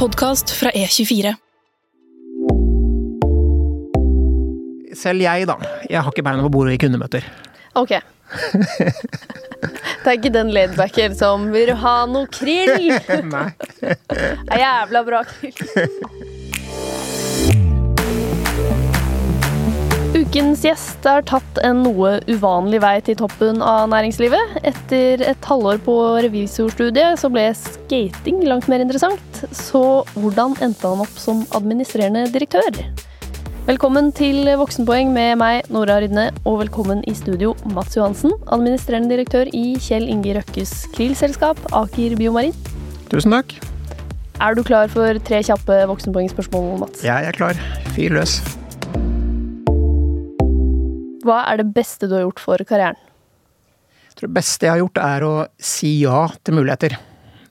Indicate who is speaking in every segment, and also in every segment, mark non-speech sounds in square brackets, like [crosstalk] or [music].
Speaker 1: podkast fra E24.
Speaker 2: Selv jeg, da. Jeg har ikke beina på bordet i kundemøter.
Speaker 3: Ok. Det er ikke den laidbacken som 'vil du ha noe krill'? [laughs]
Speaker 2: Nei.
Speaker 3: Det er jævla bra krill. Ukens gjest har tatt en noe uvanlig vei til toppen av næringslivet. Etter et halvår på revisorstudiet så ble skating langt mer interessant. Så hvordan endte han opp som administrerende direktør? Velkommen til Voksenpoeng med meg, Nora Rydne, og velkommen i studio, Mats Johansen, administrerende direktør i Kjell Inge Røkkes Krill-selskap, Aker Biomarin.
Speaker 2: Tusen takk.
Speaker 3: Er du klar for tre kjappe voksenpoengspørsmål, Mats?
Speaker 2: Jeg er klar. Fyr løs.
Speaker 3: Hva er det beste du har gjort for karrieren?
Speaker 2: Jeg tror det beste jeg har gjort, er å si ja til muligheter.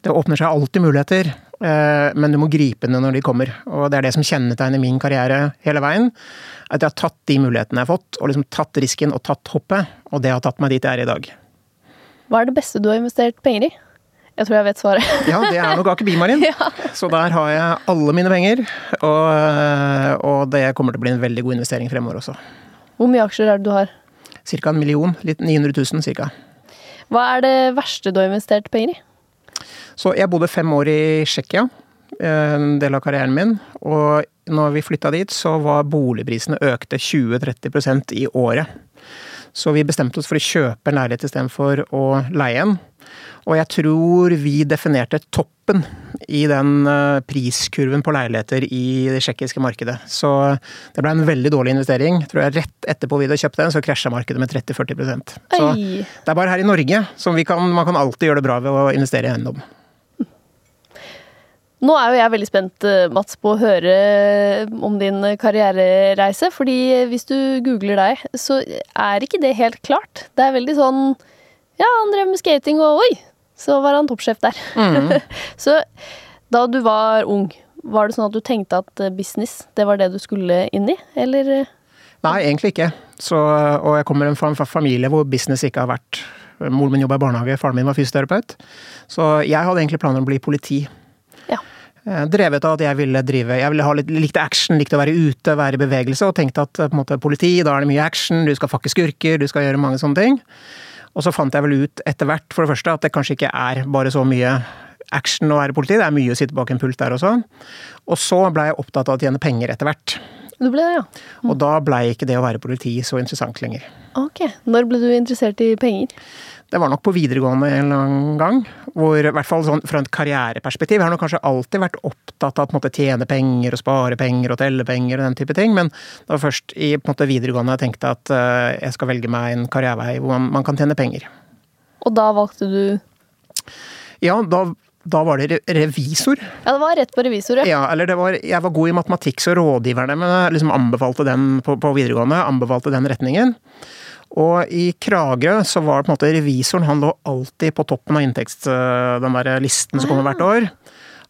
Speaker 2: Det åpner seg alltid muligheter, eh, men du må gripe dem når de kommer. Og det er det som kjennetegner min karriere hele veien. At jeg har tatt de mulighetene jeg har fått, og liksom tatt risken og tatt hoppet. Og det har tatt meg dit jeg er i dag.
Speaker 3: Hva er det beste du har investert penger i? Jeg tror jeg vet svaret.
Speaker 2: Ja, det er nok Aker Bimarin. [laughs] Så der har jeg alle mine penger. Og, eh, og det kommer til å bli en veldig god investering fremover også.
Speaker 3: Hvor mye aksjer er det du har?
Speaker 2: Cirka en million. Litt 900 000 cirka.
Speaker 3: Hva er det verste du har investert penger i?
Speaker 2: Så jeg bodde fem år i Tsjekkia, eh, en del av karrieren min. Og når vi flytta dit, så var boligprisene økte 20-30% i året. Så vi bestemte oss for å kjøpe en leilighet istedenfor å leie en. Og jeg tror vi definerte toppen i den eh, priskurven på leiligheter i det tsjekkiske markedet. Så det ble en veldig dårlig investering. Tror jeg Rett etterpå vi hadde kjøpt den, så krasja markedet med 30-40% Så det er bare her i Norge som vi kan, man kan alltid gjøre det bra ved å investere i eiendom.
Speaker 3: Nå er jo jeg veldig spent, eh, Mats, på å høre om din karrierereise. Fordi hvis du googler deg, så er ikke det helt klart. Det er veldig sånn Ja, han drev med skating, og oi, så var han toppsjef der. [laughs] så da du var ung, var det sånn at du tenkte at eh, business, det var det du skulle inn i, eller? eh?
Speaker 2: Nei, egentlig ikke. Så, og jeg kommer fra en familie hvor business ikke har vært Moren min jobba i barnehage, faren min var fysioterapeut. Så jeg hadde egentlig planer om å bli politi. Eh, Drevet av at jeg ville drive Jeg ville ha litt, likte action, likte å være ute, være i bevegelse, og tenkte at eh, på en måte, politi, da er det mye action, du skal fakke skurker, du skal gjøre mange sånne ting. Og så fant jeg vel ut etter hvert, for det første, at det kanskje ikke er bare så mye action å være politi, det er mye å sitte bak en pult der også. Og så blei jeg opptatt av å tjene penger etter hvert.
Speaker 3: Du ble det, ja.
Speaker 2: Og da blei ikke det å være politi så interessant lenger.
Speaker 3: Ok. Når ble du interessert i penger?
Speaker 2: Det var nok på videregående en eller annen gang. Hvor, i hvert fall sånn, fra et karriereperspektiv, jeg har nok kanskje alltid vært opptatt av å på en måte, tjene penger og spare penger og telle penger og den type ting, men det var først i på en måte, videregående jeg tenkte at uh, jeg skal velge meg en karrierevei hvor man, man kan tjene penger.
Speaker 3: Og da valgte du
Speaker 2: Ja, da, da var det revisor.
Speaker 3: Ja, det var rett på revisor, ja.
Speaker 2: Ja, eller det var, jeg var god i matematikk, så rådgiverne mine liksom anbefalte den på, på videregående, anbefalte den retningen. Og i Kragerø så var det på en måte revisoren, han lå alltid på toppen av inntekts... Den der listen som kommer hvert år.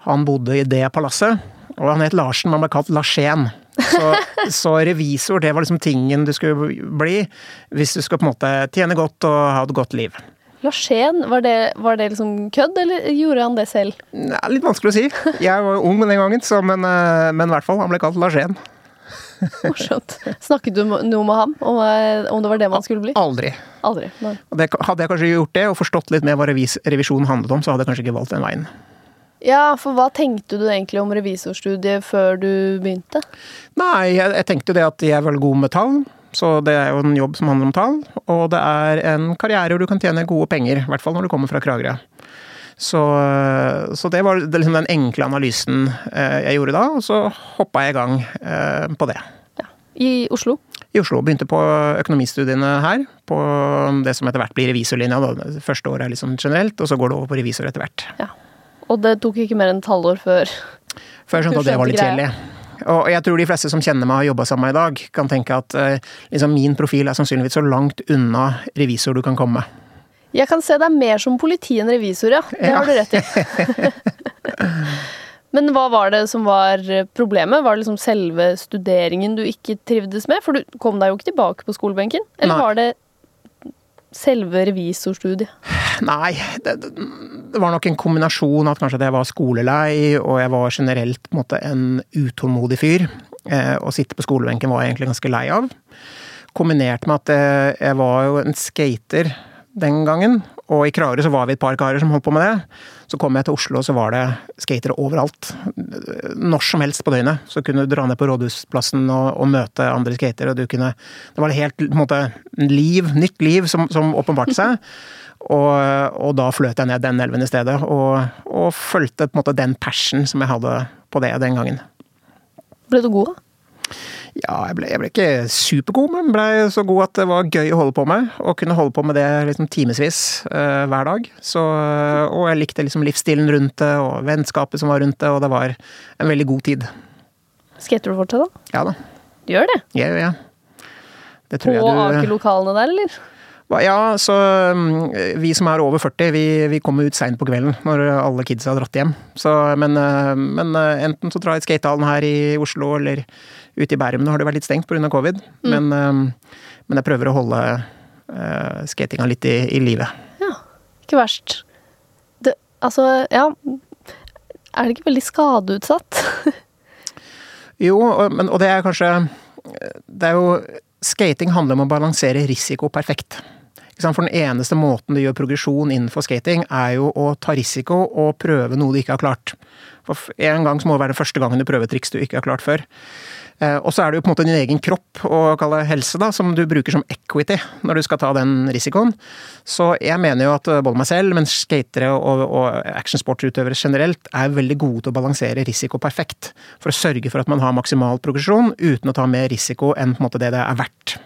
Speaker 2: Han bodde i det palasset, og han het Larsen, men ble kalt Larsén. Så, [laughs] så revisor, det var liksom tingen du skulle bli hvis du skulle på en måte tjene godt og ha et godt liv.
Speaker 3: Larsén, var det, var det liksom kødd, eller gjorde han det selv?
Speaker 2: Ja, litt vanskelig å si. Jeg var jo ung den gangen, så, men, eh, men i hvert fall, han ble kalt Larsen.
Speaker 3: Morsomt. Snakket du noe med ham om, eh, om det var det man skulle bli?
Speaker 2: Aldri.
Speaker 3: Aldri.
Speaker 2: Det, hadde jeg kanskje gjort det, og forstått litt mer hva revis, revisjon handlet om, så hadde jeg kanskje ikke valgt den veien.
Speaker 3: Ja, for hva tenkte du egentlig om revisorstudiet før du begynte?
Speaker 2: Nei, jeg, jeg tenkte det at jeg er veldig god med tall, så det er jo en jobb som handler om tall. Og det er en karriere hvor du kan tjene gode penger, i hvert fall når du kommer fra Kragerø. Så, så det var det liksom den enkle analysen eh, jeg gjorde da, og så hoppa jeg i gang eh, på det.
Speaker 3: I Oslo?
Speaker 2: I Oslo. Begynte på økonomistudiene her, på det som etter hvert blir revisorlinja. Da. Første året er sånn generelt, og så går det over på revisor etter hvert.
Speaker 3: Ja. Og det tok ikke mer enn et halvår før
Speaker 2: Før jeg skjønte at det var litt kjedelig. Og jeg tror de fleste som kjenner meg og har jobba sammen med meg i dag, kan tenke at eh, liksom min profil er sannsynligvis så langt unna revisor du kan komme.
Speaker 3: Jeg kan se deg mer som politi enn revisor, ja. Det
Speaker 2: Ja.
Speaker 3: har du rett i. [laughs] Men hva var det som var problemet? Var det liksom selve studeringen du ikke trivdes med? For du kom deg jo ikke tilbake på skolebenken? Eller
Speaker 2: Nei.
Speaker 3: var det selve revisorstudiet?
Speaker 2: Nei, det, det, var nok en kombinasjon at kanskje jeg var skolelei, og jeg var generelt på en, måte, en utålmodig fyr. Eh, å sitte på skolebenken var jeg egentlig ganske lei av. Kombinert med at jeg, jeg var jo en skater den gangen, og i Kragerø så var vi et par karer som holdt på med det. Så kom jeg til Oslo, og så var det skatere overalt. Når som helst på døgnet. Så kunne du dra ned på Rådhusplassen og, og møte andre skatere, og du kunne Det var helt på en måte liv, nytt liv, som, som åpenbarte seg. [laughs] Og, og, da fløt jeg ned den elven i stedet, og, og fulgte på en måte den passion som jeg hadde på det den gangen.
Speaker 3: Ble du god, da?
Speaker 2: Ja, jeg ble, jeg ble, ikke supergod, men ble så god at det var gøy å holde på med. Og kunne holde på med det liksom timevis uh, hver dag. Så, og jeg likte liksom livsstilen rundt det, og vennskapet som var rundt det, og det var en veldig god tid.
Speaker 3: Skater du fortsatt, da?
Speaker 2: Ja da.
Speaker 3: Du gjør det?
Speaker 2: Ja, ja.
Speaker 3: det. På Aker-lokalene der, eller?
Speaker 2: Ja, så mm, vi som er over 40, vi, vi kommer ut seint på kvelden når alle kidsa har dratt hjem. Så, men, eh, men, eh, enten så drar jeg skatehallen her i Oslo, eller Ute i Bærum nå har det vært litt stengt pga. covid, mm. men, um, men, jeg prøver å holde uh, skatinga litt i, i live.
Speaker 3: Ja, ikke verst. Det, altså, ja Er det ikke veldig skadeutsatt? [laughs]
Speaker 2: jo, og, men, og det er kanskje Det er jo Skating handler om å balansere risiko perfekt. For den eneste måten du gjør progresjon innenfor skating, er jo å ta risiko og prøve noe du ikke har klart. For en gang så må det være den første gangen du prøver triks du ikke har klart før. Eh, og så er det jo på en måte din egen kropp og kalle helse da, som du bruker som equity når du skal ta den risikoen. Så jeg mener jo at eh, både meg selv, men skatere og, og actionsportsutøvere generelt er veldig gode til å balansere risiko perfekt. For å sørge for at man har maksimal progresjon uten å ta mer risiko enn på en måte det det er verdt.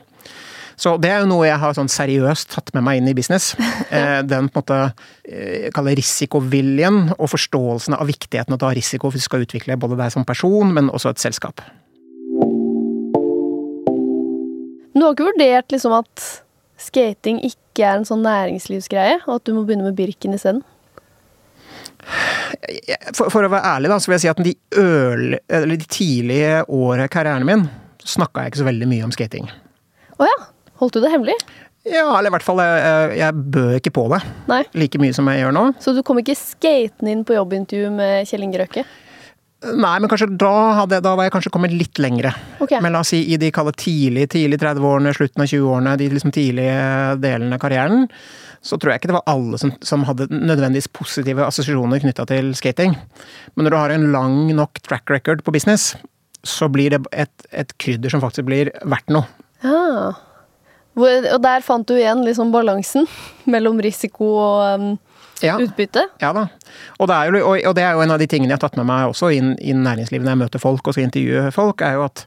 Speaker 2: Så det er jo noe jeg har sånn seriøst tatt med meg inn i business. [laughs] Eh, den på en måte kaller risikoviljen og forståelsen av viktigheten av å ta risiko hvis du skal utvikle både deg som person, men også et selskap.
Speaker 3: Du har ikke vurdert liksom at skating ikke er en sånn næringslivsgreie, og at du må begynne med Birken isteden?
Speaker 2: For, for, å være ærlig, da, så vil jeg si at de, øl, de tidlige årene i karrieren min, så snakka jeg ikke så veldig mye om skating.
Speaker 3: Å ja? Holdt du det hemmelig?
Speaker 2: Ja, eller i hvert fall jeg, jeg bød ikke på det
Speaker 3: Nei.
Speaker 2: like mye som jeg gjør nå.
Speaker 3: Så du kom ikke skatende inn på jobbintervju med Kjell Inge Røkke?
Speaker 2: Nei, men kanskje da, hadde, da var jeg kanskje kommet litt lengre.
Speaker 3: Okay.
Speaker 2: Men la oss si i de kalde tidlig, tidlig 30-årene, slutten av 20-årene, de liksom tidlige delene av karrieren, så tror jeg ikke det var alle som, som hadde nødvendigvis positive assosiasjoner knytta til skating. Men når du har en lang nok track record på business, så blir det et, et krydder som faktisk blir verdt noe.
Speaker 3: Ja. Og der fant du igjen liksom balansen [laughs] mellom risiko og um ja. utbytte.
Speaker 2: Ja da. Og det, jo, og det, er jo, en av de tingene jeg har tatt med meg også inn i næringslivet når jeg møter folk og skal intervjue folk, er jo at,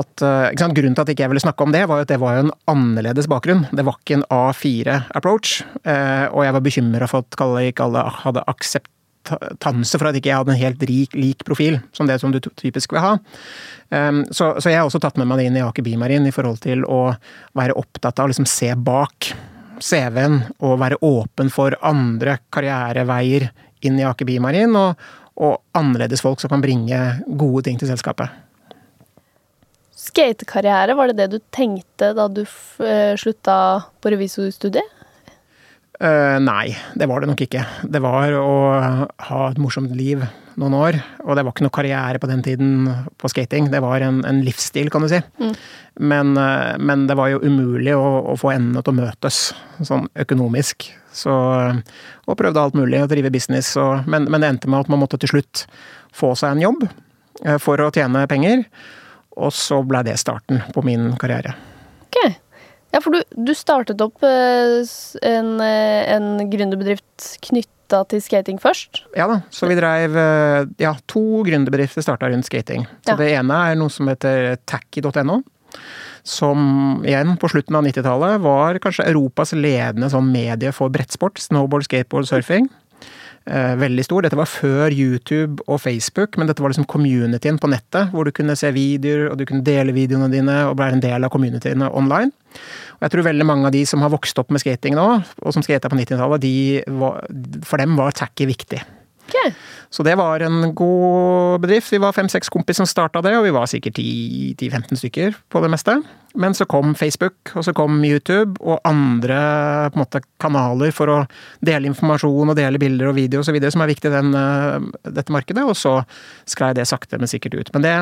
Speaker 2: at eh, Grunnen til at ikke jeg ville snakke om det, var jo at det var en annerledes bakgrunn. Det var ikke en A4-approach, eh, og jeg var bekymra for at ikke alle hadde akseptanse for at ikke jeg hadde en helt rik, lik profil, som det som du typisk vil ha. Um, så, så, jeg har også tatt med meg det inn i Aker Bimarin i forhold til å være opptatt av å liksom se bak CV-en og være åpen for andre karriereveier inn i Aker Bimarin, og, og annerledes folk som kan bringe gode ting til selskapet.
Speaker 3: Skatekarriere, var det det du tenkte da du eh, slutta på revisorstudiet?
Speaker 2: Uh, nei, det var det nok ikke. Det var å ha et morsomt liv noen år. Og det var ikke noe karriere på den tiden på skating. Det var en, en livsstil, kan du si. Mm. Men, uh, men, det var jo umulig å, å få endene til å møtes sånn økonomisk. Så, og prøvde alt mulig, å drive business. Og, men, men, det endte med at man måtte til slutt få seg en jobb uh, for å tjene penger. Og så ble det starten på min karriere.
Speaker 3: Okay. Ja, for du, du startet opp eh, en, eh, en gründerbedrift knytta til skating først?
Speaker 2: Ja da, så vi dreiv eh, Ja, to gründerbedrifter starta rundt skating. Så ja. det ene er noe som heter tacky.no. Som igjen, på slutten av 90-tallet, var kanskje Europas ledende sånn medie for brettsport. Snowboard, skateboard, surfing. Eh, veldig stor. Dette var før YouTube og Facebook, men dette var liksom communityen på nettet, hvor du kunne se videoer, og du kunne dele videoene dine og bli en del av communityene online. Og jeg tror veldig mange av de som har vokst opp med skating nå, og som skata på 90-tallet, for dem var tacky viktig.
Speaker 3: Ok.
Speaker 2: Så det var en god bedrift. Vi var fem-seks kompiser som starta det, og vi var sikkert 10-15 stykker på det meste. Men så kom Facebook, og så kom YouTube og andre på en måte, kanaler for å dele informasjon og dele bilder og video osv. som er viktig i eh, dette markedet, og så sklei det sakte, men sikkert ut. Men det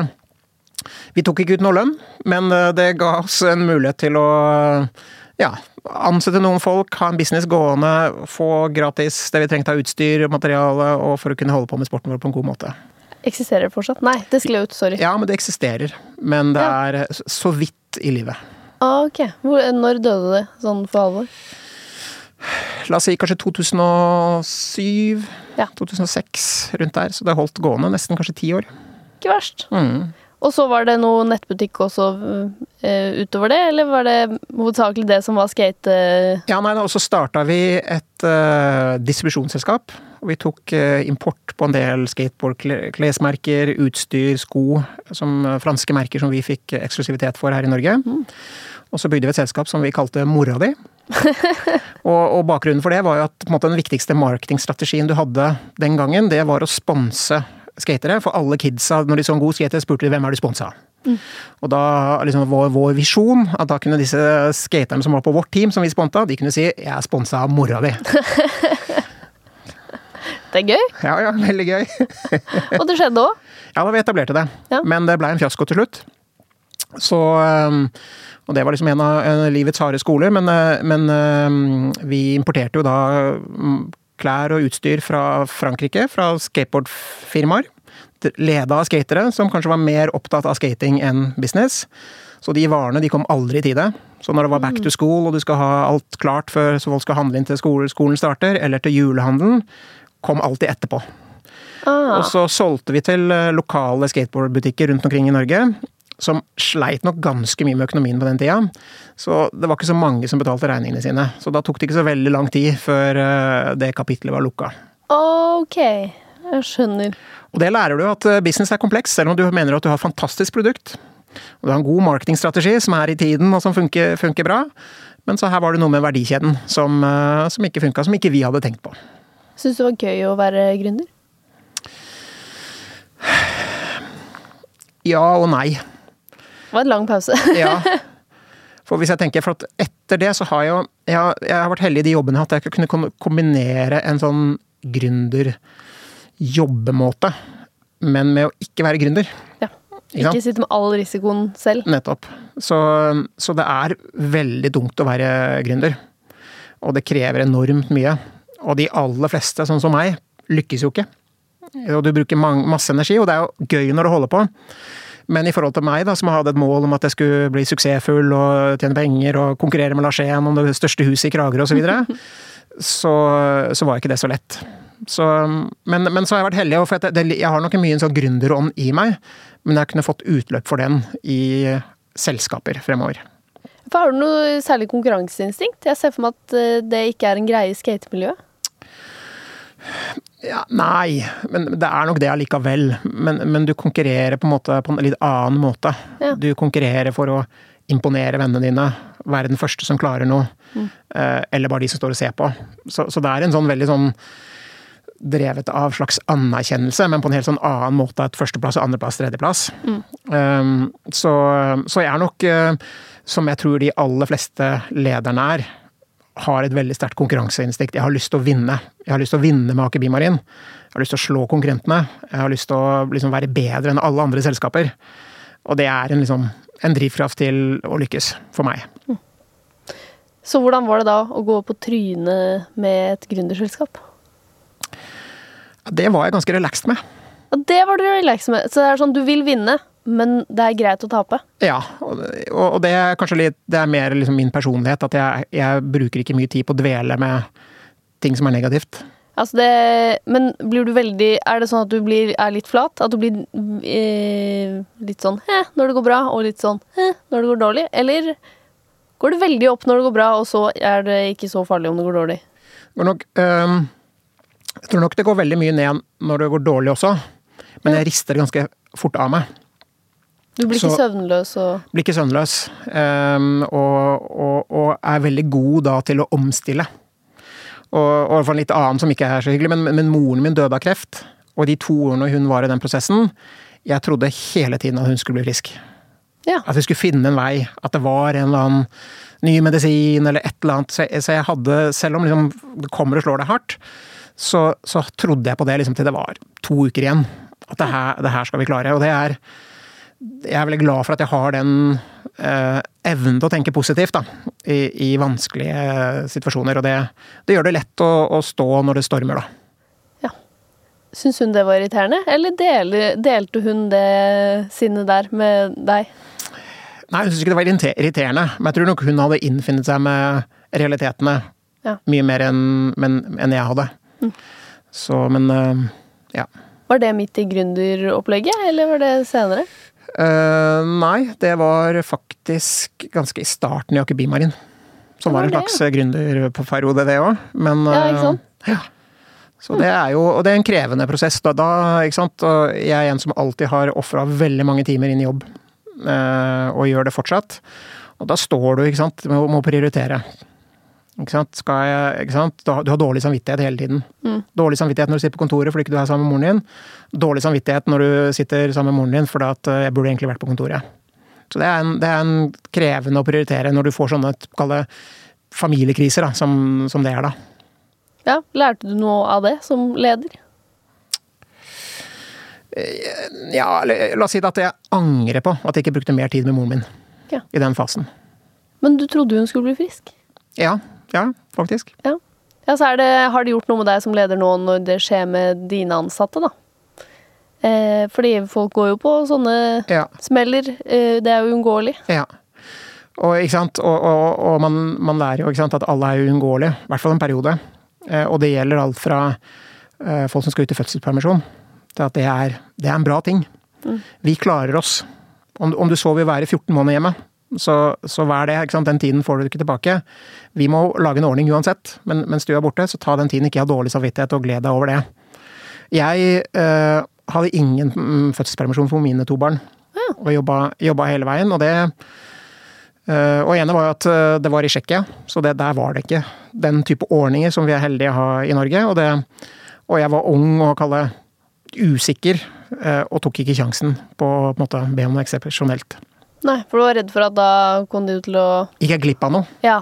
Speaker 2: Vi tok ikke ut noe lønn, men eh, det ga oss en mulighet til å ja, ansette noen folk, ha en business gående, få gratis det vi trengte av utstyr, og materiale, og for å kunne holde på med sporten vår på en god måte.
Speaker 3: Eksisterer det fortsatt? Nei, det skulle ut. Sorry.
Speaker 2: Ja, men det eksisterer. Men det
Speaker 3: Ja.
Speaker 2: er så vidt i livet.
Speaker 3: Ah, ok. Hvor, når døde det, sånn for alvor?
Speaker 2: La oss si kanskje 2007,
Speaker 3: Ja.
Speaker 2: 2006, rundt der. Så det har holdt gående nesten kanskje ti år.
Speaker 3: Ikke verst.
Speaker 2: Mm.
Speaker 3: Og så var det noe nettbutikk også eh, utover det, eller var det hovedsakelig det som var skate...
Speaker 2: Ja, nei, og så starta vi et eh, distribusjonsselskap. Og vi tok eh, import på en del skateboard-klesmerker, utstyr, sko. Som eh, franske merker som vi fikk eksklusivitet for her i Norge. Og så bygde vi et selskap som vi kalte Mora di. [laughs] og, og bakgrunnen for det var jo at på en måte, den viktigste marketingstrategien du hadde den gangen, det var å sponse skatere. For alle kidsa, når de så en god skater, spurte de hvem er du sponsa av. Og da liksom vår, vår visjon, at da kunne disse skaterne som var på vårt team, som vi sponta, de kunne si 'jeg er sponsa av mora di'. [laughs]
Speaker 3: Det er gøy.
Speaker 2: Ja ja, veldig gøy. [laughs]
Speaker 3: Og det skjedde òg.
Speaker 2: Ja, da vi etablerte det.
Speaker 3: Ja.
Speaker 2: Men det blei en fiasko til slutt. Så um, Og det var liksom en av livets harde skoler, men, uh, men um, vi importerte jo da um, klær og utstyr fra Frankrike, fra skateboardfirmaer. Leda av skatere, som kanskje var mer opptatt av skating enn business. Så de varene de kom aldri i tide. Så når det var back to school og du skal ha alt klart før så folk skal handle inn til skolen, skolen starter, eller til julehandelen, kom alltid etterpå.
Speaker 3: Ah,
Speaker 2: Og så solgte vi til eh, lokale skateboardbutikker rundt omkring i Norge. Som sleit nok ganske mye med økonomien på den tida. Så det var ikke så mange som betalte regningene sine. Så da tok det ikke så veldig lang tid før eh, det kapitlet var lukka.
Speaker 3: ok. Jeg skjønner.
Speaker 2: Og det lærer du at eh, business er kompleks, selv om du mener at du har fantastisk produkt. Og du har en god marketingstrategi som er i tiden og som funker, funker bra. Men så her var det noe med verdikjeden som, eh, som ikke funka, som ikke vi hadde tenkt på.
Speaker 3: Syns du det var gøy å være gründer?
Speaker 2: Ja og nei.
Speaker 3: Det var en lang pause. [laughs]
Speaker 2: Ja. For hvis jeg tenker, for etter det så har jeg jo Jeg har, jeg har vært heldig i de jobbene hatt, jeg kunne kom- kombinere en sånn gründerjobbemåte, men med å ikke være gründer.
Speaker 3: Ja.
Speaker 2: Ikke?
Speaker 3: Ikke sitte med all risikoen selv.
Speaker 2: Nettopp. Så, så det er veldig dumt å være gründer. Og det krever enormt mye. Og de aller fleste, sånn som meg, lykkes jo ikke. Og du bruker masse energi, og det er jo gøy når du holder på. Men i forhold til meg, da, som hadde et mål om at jeg skulle bli suksessfull og tjene penger og konkurrere med Lars Ehn om det største huset i Kragerø osv., så, videre, [laughs] så så var ikke det så lett. Så, men, men så har jeg vært heldig, for jeg, det, jeg har nok mye en sånn gründerånd i meg, men jeg kunne fått utløp for den i selskaper fremover.
Speaker 3: For har du noe særlig konkurranseinstinkt? Jeg ser for meg at eh, det ikke er en greie i skatemiljøet.
Speaker 2: Ja, nei, men det er nok det allikevel. Men, men du konkurrerer på en måte på en litt annen måte.
Speaker 3: Ja.
Speaker 2: Du konkurrerer for å imponere vennene dine, være den første som klarer noe. Mm. Eller bare de som står og ser på. Så, så det er en sånn veldig sånn drevet av slags anerkjennelse, men på en helt sånn annen måte. Et førsteplass, andreplass, tredjeplass. Um, så, så jeg er nok, eh, som jeg tror de aller fleste lederne er, har et veldig sterkt konkurranseinstinkt. Jeg har lyst til å vinne. Jeg har lyst til å vinne med Aker Bimarin. Jeg har lyst til å slå konkurrentene. Jeg har lyst til å liksom være bedre enn alle andre selskaper. Og det er en, liksom, en drivkraft til å lykkes, for meg.
Speaker 3: Så hvordan var det da å gå på trynet med et gründerselskap?
Speaker 2: Det var jeg ganske relaxed med.
Speaker 3: Ja, det var du relaxed med. Så det er sånn, du vil vinne, men det er greit å tape.
Speaker 2: Ja, og det er kanskje litt Det er mer liksom min personlighet, at jeg, jeg bruker ikke mye tid på å dvele med ting som er negativt.
Speaker 3: Altså det, men blir du veldig Er det sånn at du blir, er litt flat? At du blir eh, litt sånn eh, når det går bra, og litt sånn eh, når det går dårlig? Eller går det veldig opp når det går bra, og så er det ikke så farlig om det går dårlig?
Speaker 2: Går nok, øh, jeg tror nok det går veldig mye ned når det går dårlig også, men jeg rister det ganske fort av meg.
Speaker 3: Du blir ikke
Speaker 2: Så-
Speaker 3: søvnløs og
Speaker 2: Blir ikke søvnløs, Um, og, og, og er veldig god da til å omstille. Og, og for en litt annen som ikke er så hyggelig, men, men moren min døde av kreft. Og de to årene hun var i den prosessen, jeg trodde hele tiden at hun skulle bli frisk.
Speaker 3: Ja.
Speaker 2: At vi skulle finne en vei. At det var en eller annen ny medisin eller et eller annet. Så jeg, så jeg hadde, selv om liksom, det kommer og slår deg hardt, så, så, trodde jeg på det liksom, til det var to uker igjen. At det her, det her skal vi klare. Og det er Jeg er veldig glad for at jeg har den eh, evnen til å tenke positivt da, i, i vanskelige situasjoner. Og det, det gjør det lett å, å, stå når det stormer, da.
Speaker 3: Ja. Syns hun det var irriterende, eller deler, delte hun det sinnet der med deg?
Speaker 2: Nei, hun syntes ikke det var irriterende, men jeg tror nok hun hadde innfunnet seg med realitetene ja. mye mer enn, en, jeg hadde. Mm. Så, men eh, ja.
Speaker 3: Var det midt i gründeropplegget, eller var det senere?
Speaker 2: Uh, nei, det var faktisk ganske i starten i Aker Bimarin. Som var, var en slags gründerperiode, det òg. Men
Speaker 3: Ja, ikke sant?
Speaker 2: Uh, ja. Så det er jo Og det er en krevende prosess. Da, da ikke sant? Og jeg er en som alltid har ofra veldig mange timer inn i jobb. Uh, og gjør det fortsatt. Og da står du ikke sant, Du må prioritere. Ikke sant? Jeg, ikke sant? Du har dårlig samvittighet hele tiden. Mm. Dårlig samvittighet når du sitter på kontoret fordi ikke du er sammen med moren din. Dårlig samvittighet når du sitter sammen med moren din fordi at eh, jeg burde egentlig vært på kontoret. Så det er en, det er en krevende å prioritere når du får sånne kalle, familiekriser, da, som, som, det er da.
Speaker 3: Ja, Lærte du noe av det som leder?
Speaker 2: Eh, ja, la oss si at jeg angrer på at jeg ikke brukte mer tid med moren min ja. i den fasen.
Speaker 3: Men du trodde hun skulle bli frisk?
Speaker 2: Ja, ja, faktisk.
Speaker 3: Ja. ja så det, har det gjort noe med deg som leder nå når det skjer med dine ansatte, da? Eh, fordi folk går jo på sånne ja. smeller. Eh, det er jo uunngåelig.
Speaker 2: Ja. Og, ikke sant? og, og, og man, man, lærer jo sant, at alle er uunngåelige. I hvert fall en periode. Eh, og det gjelder alt fra eh, folk som skal ut i fødselspermisjon, til at det er, det er en bra ting. Mm. Vi klarer oss. Om, om du så vil være 14 måneder hjemme, så, så vær det. ikke sant? Den tiden får du ikke tilbake. Vi må lage en ordning uansett, men mens du er borte, så ta den tiden. Ikke ha dårlig samvittighet og gled deg over det. Jeg øh, hadde ingen mm, fødselspermisjon for mine to barn, ja. og jobba, jobba, hele veien. Og det øh, Og ene var jo at øh, det var i Tsjekkia, så det, der var det ikke den type ordninger som vi er heldige å ha i Norge. Og, det, og jeg var ung og kalle usikker, og tok ikke sjansen på, på en måte, be om noe eksepsjonelt.
Speaker 3: Nei, for du var redd for at da kom du til å
Speaker 2: Gikk jeg glipp av noe?
Speaker 3: Ja.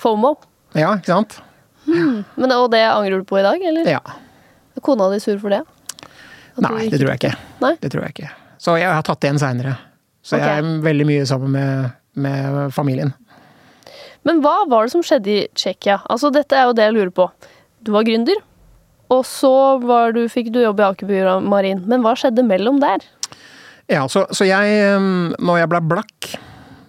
Speaker 3: FOMO.
Speaker 2: Ja, ikke sant?
Speaker 3: Hmm. Men, og det angrer du på i dag, eller?
Speaker 2: Ja.
Speaker 3: Er kona di sur for det?
Speaker 2: At Nei, det tror jeg ikke.
Speaker 3: Nei?
Speaker 2: Det tror jeg ikke. Så jeg har tatt det igjen seinere. Så okay. jeg er veldig mye sammen med, med, familien.
Speaker 3: Men hva var det som skjedde i Tsjekkia? Altså, dette er jo det jeg lurer på. Du var gründer, og så du, fikk du jobb i Aker Marin. Men hva skjedde mellom der?
Speaker 2: Ja, så, så jeg Når jeg ble blakk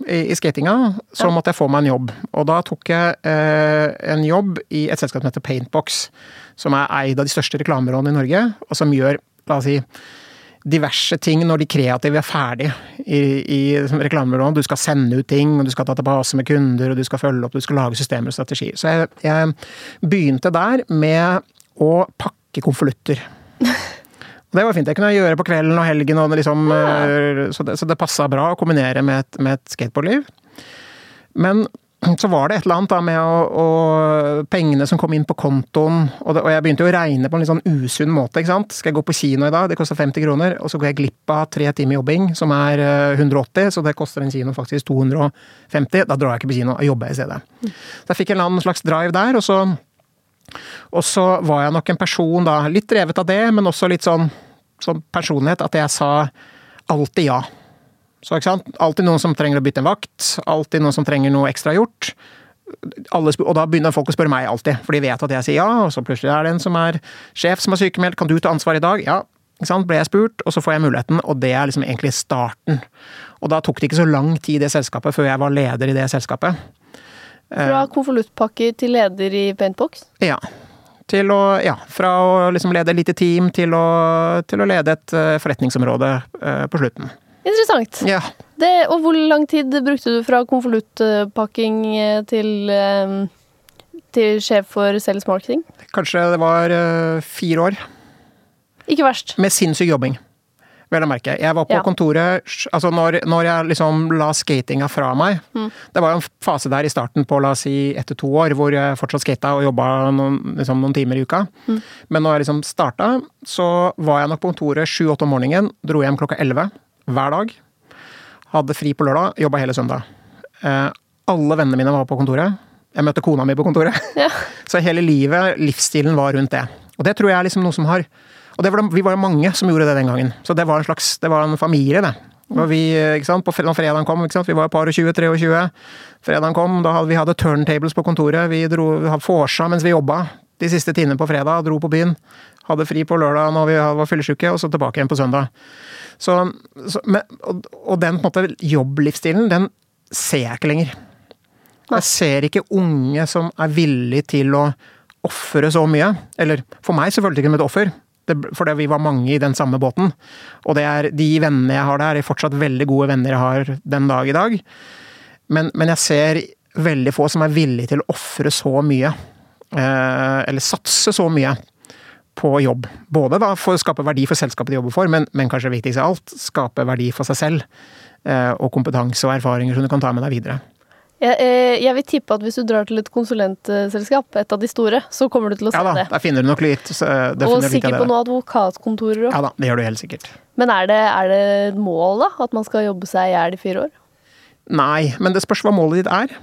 Speaker 2: i, i skatinga, så ja. måtte jeg få meg en jobb. Og da tok jeg eh, en jobb i et selskap som heter Paintbox. Som er eid av de største reklamebyråene i Norge, og som gjør, la oss si diverse ting når de kreative er ferdig i, i reklamebyrået. Du skal sende ut ting, og du skal ta tilbake med kunder, og du skal følge opp, du skal lage systemer og strategier. Så jeg, jeg begynte der med å pakke konvolutter. [laughs] Det var fint. Det kunne jeg gjøre på kvelden og helgen, og liksom, ja. så det, så det passa bra å kombinere med et, med et skateboardliv. Men så var det et eller annet da med å, å, pengene som kom inn på kontoen, og, det, og, jeg begynte å regne på en litt sånn usunn måte. ikke sant? Skal jeg gå på kino i dag, det koster 50 kroner, og så går jeg glipp av tre timer jobbing, som er 180, så det koster en kino faktisk 250. Da drar jeg ikke på kino, og jobber i stedet. Så jeg fikk en eller annen slags drive der, og så, og så var jeg nok en person da, litt drevet av det, men også litt sånn som personlighet at jeg sa alltid ja. Så ikke sant? Alltid noen som trenger å bytte en vakt, alltid noen som trenger noe ekstra gjort. Alle, og da begynner folk å spørre meg alltid, for de vet at jeg sier ja, og så plutselig er det en som er sjef som er sykemeldt, kan du ta ansvar i dag? Ja. Ikke sant? Ble jeg spurt, og så får jeg muligheten, og det er liksom egentlig starten. Og da tok det ikke så lang tid i det selskapet før jeg var leder i det selskapet.
Speaker 3: Fra konvoluttpakker til leder i Paintbox?
Speaker 2: Ja. Til å, ja, fra å liksom lede et lite team til å, til å lede et uh, forretningsområde uh, på slutten.
Speaker 3: Interessant.
Speaker 2: Ja.
Speaker 3: Det, og hvor lang tid brukte du fra konvoluttpakking eh, til, til sjef for sales marketing?
Speaker 2: Kanskje det var fire år.
Speaker 3: Ikke verst.
Speaker 2: Med sinnssyk jobbing. Vel å merke. Jeg var på
Speaker 3: Ja.
Speaker 2: kontoret altså når, når jeg liksom la skatinga fra meg. Det var jo en fase der i starten på la oss si ett til to år hvor jeg fortsatt skata og jobba noen, liksom, noen timer i uka. Men når jeg liksom starta, så var jeg nok på kontoret sju-åtte om morgenen. Dro hjem klokka elleve hver dag. Hadde fri på lørdag, jobba hele søndag. Eh, alle vennene mine var på kontoret. Jeg møtte kona mi på kontoret.
Speaker 3: Ja. [laughs]
Speaker 2: Så hele livet, livsstilen var rundt det. Og det tror jeg er liksom noe som har Og det var vi var jo mange som gjorde det den gangen. Så det var en slags Det var en familie, det. Og vi, ikke sant, på, når fredagen kom, ikke sant, vi var et par og 20, 23. Fredagen kom, da hadde vi hadde turntables på kontoret. Vi dro, vorsa mens vi jobba de siste timene på fredag. Dro på byen. Hadde fri på lørdag når vi var fyllesyke, og så tilbake igjen på søndag. Så, så, men, og, og den på en måte jobblivsstilen, den ser jeg ikke lenger. Jeg ser ikke unge som er villige til å ofre så mye. Eller for meg så føltes det ikke som et offer, fordi vi var mange i den samme båten. Og det er de vennene jeg har der, er fortsatt veldig gode venner jeg har den dag i dag. Men, men jeg ser veldig få som er villige til å ofre så mye. Eh, eller satse så mye på jobb. Både da for å skape verdi for selskapet de jobber for, men, men kanskje viktigst av alt, skape verdi for seg selv. Eh, og kompetanse og erfaringer som du kan ta med deg videre.
Speaker 3: Jeg, eh, jeg vil tippe at hvis du drar til et konsulentselskap, et av de store, så kommer du til å se det.
Speaker 2: Ja da,
Speaker 3: det.
Speaker 2: der finner du nok litt. eh,
Speaker 3: Og
Speaker 2: sikker
Speaker 3: sikkert på noen advokatkontorer òg.
Speaker 2: Ja da, det gjør du helt sikkert.
Speaker 3: Men er det, er det et mål, da? At man skal jobbe seg i hjel i fire år?
Speaker 2: Nei, men det spørs hva målet ditt er.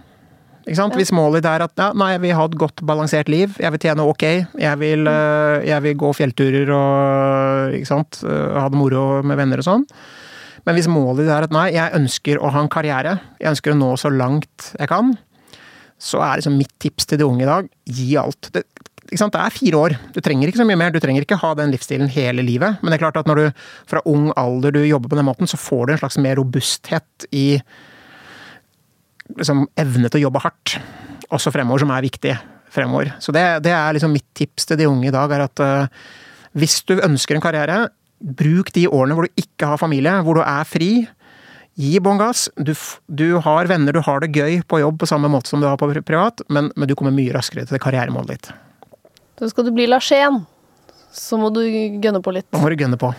Speaker 2: Ikke sant? Hvis målet ditt er at ja, nei, jeg vil ha et godt balansert liv, jeg vil tjene ok, jeg vil, øh, jeg vil gå fjellturer og ha det moro med venner og sånn. Men hvis målet ditt er at nei, jeg ønsker å ha en karriere, jeg ønsker å nå så langt jeg kan, så er liksom mitt tips til de unge i dag gi alt. Det, det er fire år, du trenger ikke så mye mer. Du trenger ikke ha den livsstilen hele livet. Men det er klart at når du fra ung alder du jobber på den måten, så får du en slags mer robusthet i liksom, evne til å jobbe hardt, også fremover, som er viktig fremover. Så det, det er liksom mitt tips til de unge i dag, er at uh, hvis du ønsker en karriere, bruk de årene hvor du ikke har familie, hvor du er fri. Gi bånn gass. Du, du har venner, du har det gøy på jobb på samme måte som du har på privat, men, men du kommer mye raskere til karrieremålet ditt.
Speaker 3: Da skal du bli Larsen, så må du gønne på litt.
Speaker 2: Da må du gønne på.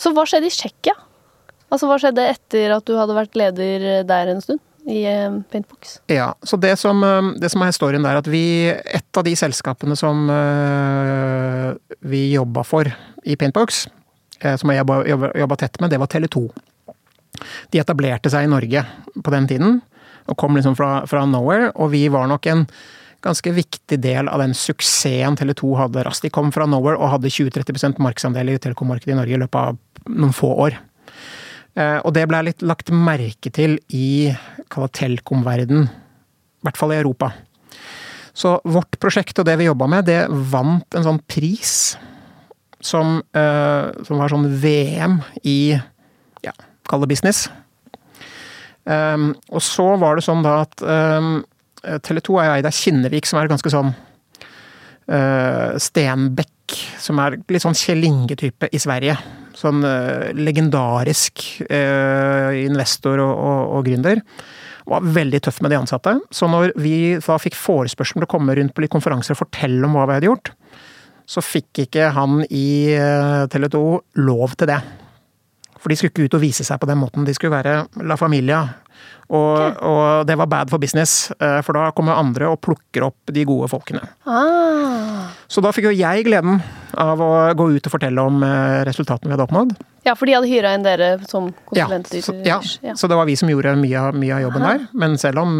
Speaker 3: Så hva skjedde i Tsjekkia? Altså, hva skjedde etter at du hadde vært leder der en stund? I eh, Paintbox?
Speaker 2: Ja, så det som, øh, det som er historien der, at vi Et av de selskapene som øh, vi jobba for i Paintbox, eh, som jeg jobba tett med, det var Tele2. De etablerte seg i Norge på den tiden, og kom liksom fra, fra nowhere. Og vi var nok en ganske viktig del av den suksessen Tele2 hadde raskt. De kom fra nowhere og hadde 20-30% markedsandel i telekommarkedet i Norge i løpet av noen få år. Eh, Og det ble litt lagt merke til i telekom-verden, i hvert fall i Europa. Så vårt prosjekt og det vi jobba med, det vant en sånn pris som, eh, som var sånn VM i ja, kall det business. Um, og så var det sånn da at Tele 2 er eid av Kinnevik, som er ganske sånn Stenbeck, som er litt sånn Kjell Inge-type i Sverige. Sånn uh, legendarisk uh, investor og, og, og gründer. Var veldig tøff med de ansatte. Så når vi da fikk forespørsel om å komme rundt på litt konferanser og fortelle om hva vi hadde gjort, så fikk ikke han i uh, Tele 2 lov til det. For de skulle ikke ut og vise seg på den måten. De skulle være La Familia. Og, og det var bad for business, eh, for da kommer andre og plukker opp de gode folkene.
Speaker 3: Ah.
Speaker 2: Så da fikk jo jeg gleden av å gå ut og fortelle om eh, resultatene vi hadde oppnådd.
Speaker 3: Ja, for de hadde hyra inn dere som
Speaker 2: Ja,
Speaker 3: konsulenter?
Speaker 2: så, ja, så det var vi som gjorde mye, av- mye av jobben
Speaker 3: Aha.
Speaker 2: der. Men selv om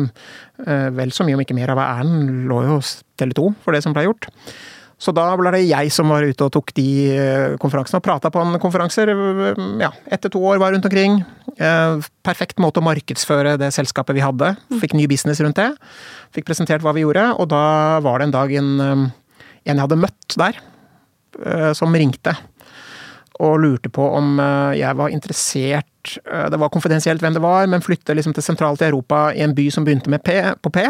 Speaker 2: eh, vel så mye, om ikke mer av æren, lå jo Tele 2 for det som ble gjort. Så da ble det jeg som var ute og tok de eh, konferansene og prata på en konferanser. eh, Ja, etter to år var rundt omkring. Eh, Perfekt måte å markedsføre det selskapet vi hadde. Fikk ny business rundt det. Fikk presentert hva vi gjorde, og da var det en dag en, en jeg hadde møtt der, som ringte. Og lurte på om jeg var interessert Det var konfidensielt hvem det var, men flytte liksom til sentralt i Europa, i en by som begynte med P, på P.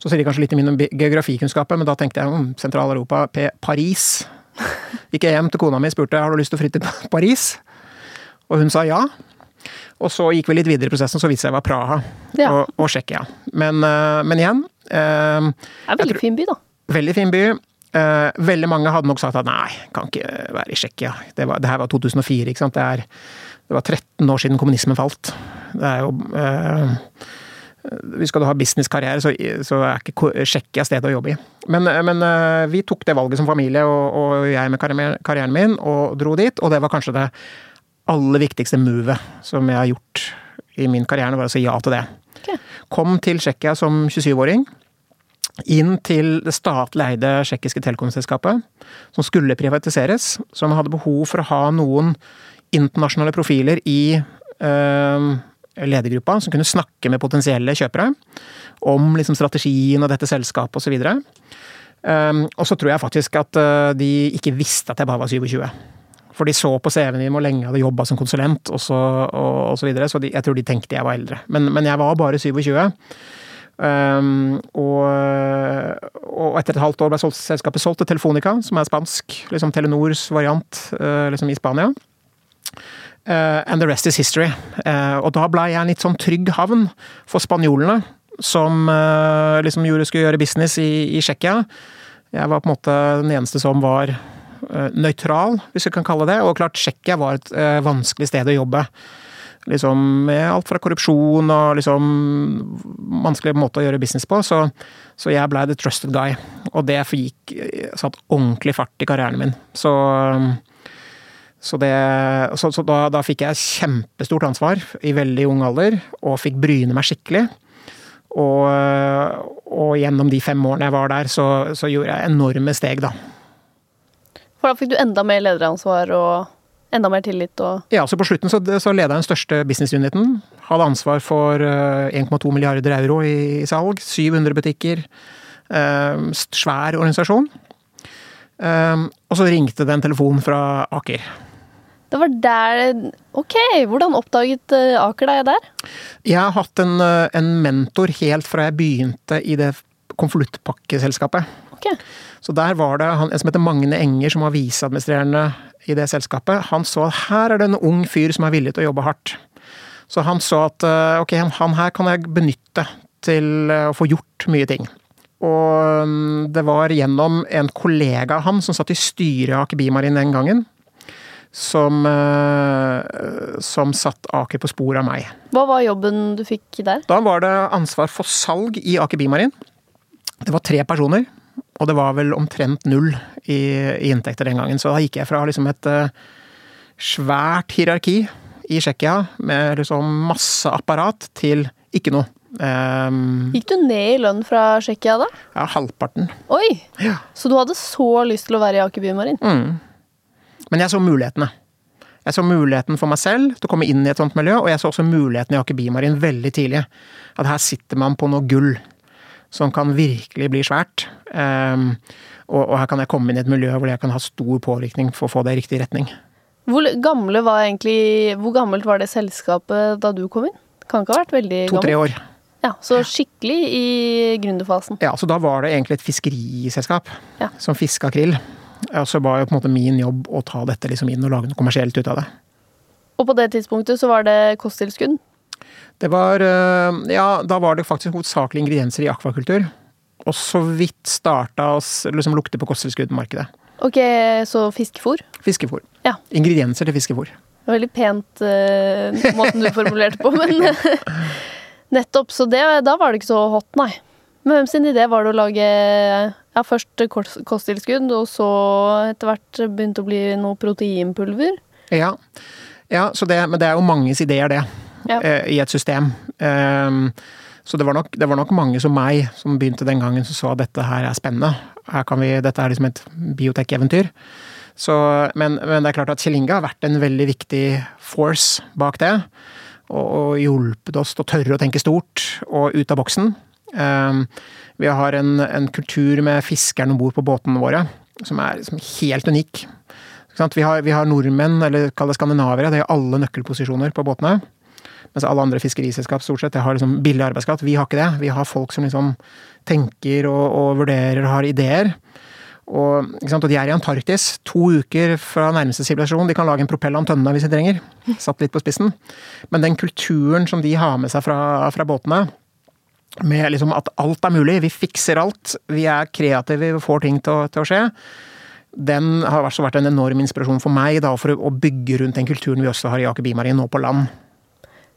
Speaker 2: Så sier de kanskje litt i min geografikunnskaper, men da tenkte jeg om Sentral-Europa, Paris. [laughs] Gikk jeg hjem til kona mi og spurte har du lyst til å flytte til Paris. Og hun sa ja. Og så gikk vi litt videre i prosessen, så viste det seg å være Praha
Speaker 3: Ja.
Speaker 2: og, og Tsjekkia. Men, eh, men igjen eh,
Speaker 3: Det er veldig fin by, da.
Speaker 2: Veldig fin by. Eh, veldig mange hadde nok sagt at nei, kan ikke være i Tsjekkia. Det, det, her var 2004, ikke sant. Det, er, det, var 13 år siden kommunismen falt. Det er jo uh, Skal du ha businesskarriere, så, så er ikke Tsjekkia stedet å jobbe i. Men, men uh, vi tok det valget som familie, og, og jeg med karrieren min, og dro dit. Og det var kanskje det aller viktigste movet som jeg har gjort i min karriere, var å si ja til det. Okay. Kom til Tsjekkia som 27-åring inn til det statlig eide tsjekkiske telekomselskapet, som skulle privatiseres. Som hadde behov for å ha noen internasjonale profiler i øh, ledergruppa, som kunne snakke med potensielle kjøpere om liksom, strategien og dette selskapet osv. Um, ehm, og så tror jeg faktisk at uh, de ikke visste at jeg bare var 27. For de så på CV-en min hvor lenge jeg hadde jobba som konsulent, og så, og, og så videre. Så de, jeg tror de tenkte jeg var eldre. Men, men jeg var bare 27. Um, og, og, etter et halvt år ble selskapet solgt til Telefonica, som er spansk. liksom Telenors variant uh, liksom i Spania. Uh, and the rest is history. Uh, og da ble jeg en litt sånn trygg havn for spanjolene, som liksom gjorde, skulle gjøre business i, i Tsjekkia. Jeg var på en måte den eneste som var nøytral, hvis vi kan kalle det. Og klart, Tsjekkia var et vanskelig sted å jobbe. Liksom med alt fra korrupsjon og liksom vanskelig måte å gjøre business på. Så, så jeg blei the trusted guy. Og det gikk satt ordentlig fart i karrieren min. Så, så, det, så, så da, da, fikk jeg kjempestort ansvar i veldig ung alder, og fikk bryne meg skikkelig. Og, og gjennom de fem årene jeg var der, så, så gjorde jeg enorme steg, da.
Speaker 3: For da fikk du enda mer lederansvar og enda mer tillit og
Speaker 2: Ja, så på slutten så, så leda jeg den største businessuniten. Hadde ansvar for 1,2 eh, milliarder euro i, i salg. 700 butikker. Eh, svær organisasjon. Eh, og så ringte det en telefon fra Aker.
Speaker 3: Det var der Ok, hvordan oppdaget eh, Aker deg der?
Speaker 2: Jeg har hatt en, eh, en mentor helt fra jeg begynte i det konvoluttpakkeselskapet.
Speaker 3: Okay.
Speaker 2: Så der var det han, en som heter Magne Enger, som var viseadministrerende i det selskapet. Han så at her er det en ung fyr som er villig til å jobbe hardt. Så han så at eh, ok, han her kan jeg benytte til å få gjort mye ting. Og mm, det var gjennom en kollega av han som satt i styret i Aker Bimarin den gangen, som, eh, som satt Aker på sporet av meg.
Speaker 3: Hva var jobben du fikk der?
Speaker 2: Da var det ansvar for salg i Aker Bimarin. Det var tre personer. Og det var vel omtrent null i, i inntekter den gangen. Så da gikk jeg fra liksom et uh, svært hierarki i Tsjekkia med liksom masse apparat til ikke noe. Um,
Speaker 3: Gikk du ned i lønn fra Tsjekkia da?
Speaker 2: Ja, halvparten.
Speaker 3: Oi!
Speaker 2: Ja.
Speaker 3: Så du hadde så lyst til å være i Aker Bymarin?
Speaker 2: Mm. Men jeg så mulighetene. Jeg så muligheten for meg selv til å komme inn i et sånt miljø, og jeg så også muligheten i Aker Bimarin veldig tidlig. At her sitter man på noe gull som kan virkelig bli svært. Um, og, og, her kan jeg komme inn i et miljø hvor jeg kan ha stor påvirkning for å få det i riktig retning.
Speaker 3: Hvor, gamle var egentlig, hvor gammelt var det selskapet da du kom inn? Kan ikke ha vært veldig gammelt?
Speaker 2: To-tre år.
Speaker 3: Ja, Så skikkelig i gründerfasen?
Speaker 2: Ja, så da var det egentlig et fiskeriselskap
Speaker 3: ja.
Speaker 2: som fiska krill. Så var jo på en måte min jobb å ta dette liksom inn og lage noe kommersielt ut av det.
Speaker 3: Og på det tidspunktet så var det kosttilskudd?
Speaker 2: Det var eh, Ja, da var det faktisk hovedsakelig ingredienser i akvakultur. Og så vidt starta å liksom lukte på kosttilskuddmarkedet.
Speaker 3: Ok, så fiskefôr?
Speaker 2: Fiskefôr.
Speaker 3: Ja.
Speaker 2: Ingredienser til fiskefôr.
Speaker 3: Veldig pent uh, måten du formulerte på, men [laughs] nettopp. Så det, da var det ikke så hot, nei. Men hvem sin idé var det å lage ja, først kosttilskudd, og så etter hvert begynte å bli noe proteinpulver?
Speaker 2: Ja, ja det, men det er jo manges ideer, det
Speaker 3: ja.
Speaker 2: Eh, i et system. Ehm, så det var, nok, det var, nok, mange som meg som begynte den gangen, som så at dette her er spennende. Her kan vi, dette er liksom et biotek-eventyr. Men, men, det er klart at Kjellinga har vært en veldig viktig force bak det. Og, og hjulpet oss til å tørre å tenke stort og ut av boksen. Um, vi har en, en, kultur med fiskerne om bord på båtene våre som er liksom helt unik. Vi har, vi har, nordmenn, eller kall det skandinavere, det er alle nøkkelposisjoner på båtene. Mens alle andre fiskeriselskap stort sett har liksom billig arbeidskraft. Vi har ikke det. Vi har folk som liksom tenker og, og vurderer og har ideer. Og, og, de er i Antarktis. To uker fra nærmeste sivilisasjon. De kan lage en propell av en hvis de trenger. Satt litt på spissen. Men den kulturen som de har med seg fra, fra båtene, med liksom at alt er mulig, vi fikser alt, vi er kreative, vi får ting til å, til å skje. Den har også vært en enorm inspirasjon for meg da, for å bygge rundt den kulturen vi også har i Aker Bimarin nå på land.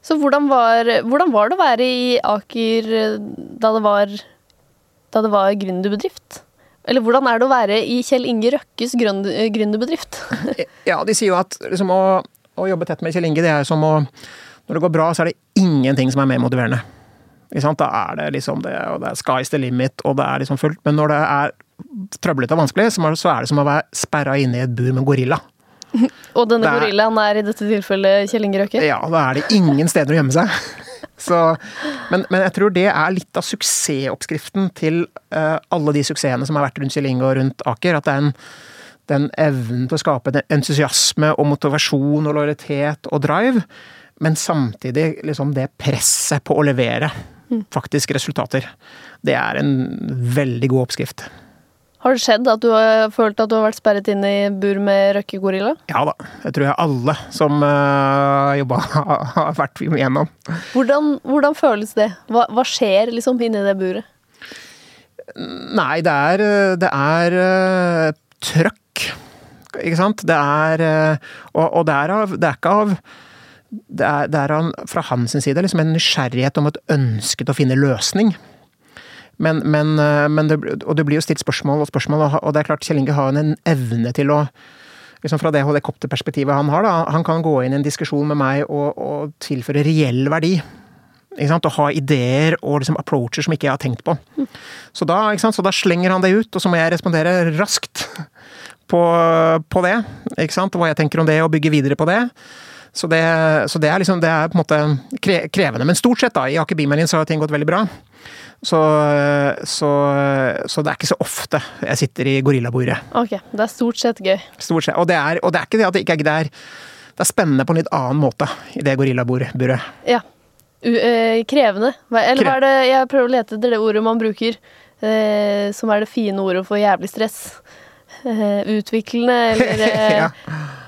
Speaker 3: Så hvordan var, hvordan var, det å være i Aker da det var, da det var gründerbedrift? Eller hvordan er det å være i Kjell Inge Røkkes gründerbedrift? [laughs]
Speaker 2: ja, de sier jo at liksom, å, å, jobbe tett med Kjell Inge, det er som å Når det går bra, så er det ingenting som er mer motiverende. Da er det liksom det, og det er sky's the limit, og det er liksom fullt. Men når det er trøblete og vanskelig, så er det som å være sperra inne i et bur med gorilla. [laughs]
Speaker 3: Og denne er, gorillaen er i dette tilfellet Kjell Inge Røkke?
Speaker 2: Ja, da er det ingen steder å gjemme seg. [laughs] Så, men, men, jeg tror det er litt av suksessoppskriften til uh, alle de suksessene som har vært rundt Kjell Inge og rundt Aker. At det er en, den evnen til å skape entusiasme og motivasjon og lojalitet og drive, men samtidig liksom det presset på å levere. Faktisk resultater. Det er en veldig god oppskrift.
Speaker 3: Har det skjedd at du har følt at du har vært sperret inn i bur med røkkegorilla?
Speaker 2: Ja da, det tror jeg alle som uh, jobba [laughs] har vært igjennom.
Speaker 3: Hvordan, hvordan føles det? Hva, hva, skjer liksom inni det buret?
Speaker 2: Nei, det er, det er uh, trøkk, ikke sant. Det er uh, Og, og det, er av, det er ikke av det er, det er fra hans side liksom en nysgjerrighet om et ønske til å finne løsning. Men, men, eh, men det, og det blir jo stilt spørsmål og spørsmål, og det er klart Kjell Inge har en evne til å liksom Fra det helikopterperspektivet han har, da, han kan gå inn i en diskusjon med meg og, og tilføre reell verdi. Og ha ideer og liksom approacher som ikke jeg har tenkt på. Så da, så da, slenger han det ut, og så må jeg respondere raskt på, på det. Hva jeg tenker om det, og bygge videre på det. Så det, så det, er liksom, det er på en måte krevende. Men stort sett, da, i Aker Bymarine så har ting gått veldig bra. Så, så, så, det er ikke så ofte jeg sitter i gorillabordet.
Speaker 3: Ok, Det er stort sett gøy.
Speaker 2: Stort sett. Og det er, og det er ikke det at det ikke er det er, det er spennende på en litt annen måte i det gorillaburet.
Speaker 3: Ja. U øh, krevende. Eller hva er det Jeg prøver å lete etter det ordet man bruker, øh, som er det fine ordet for jævlig stress. Eh, utviklende, eller [laughs] eh, ja.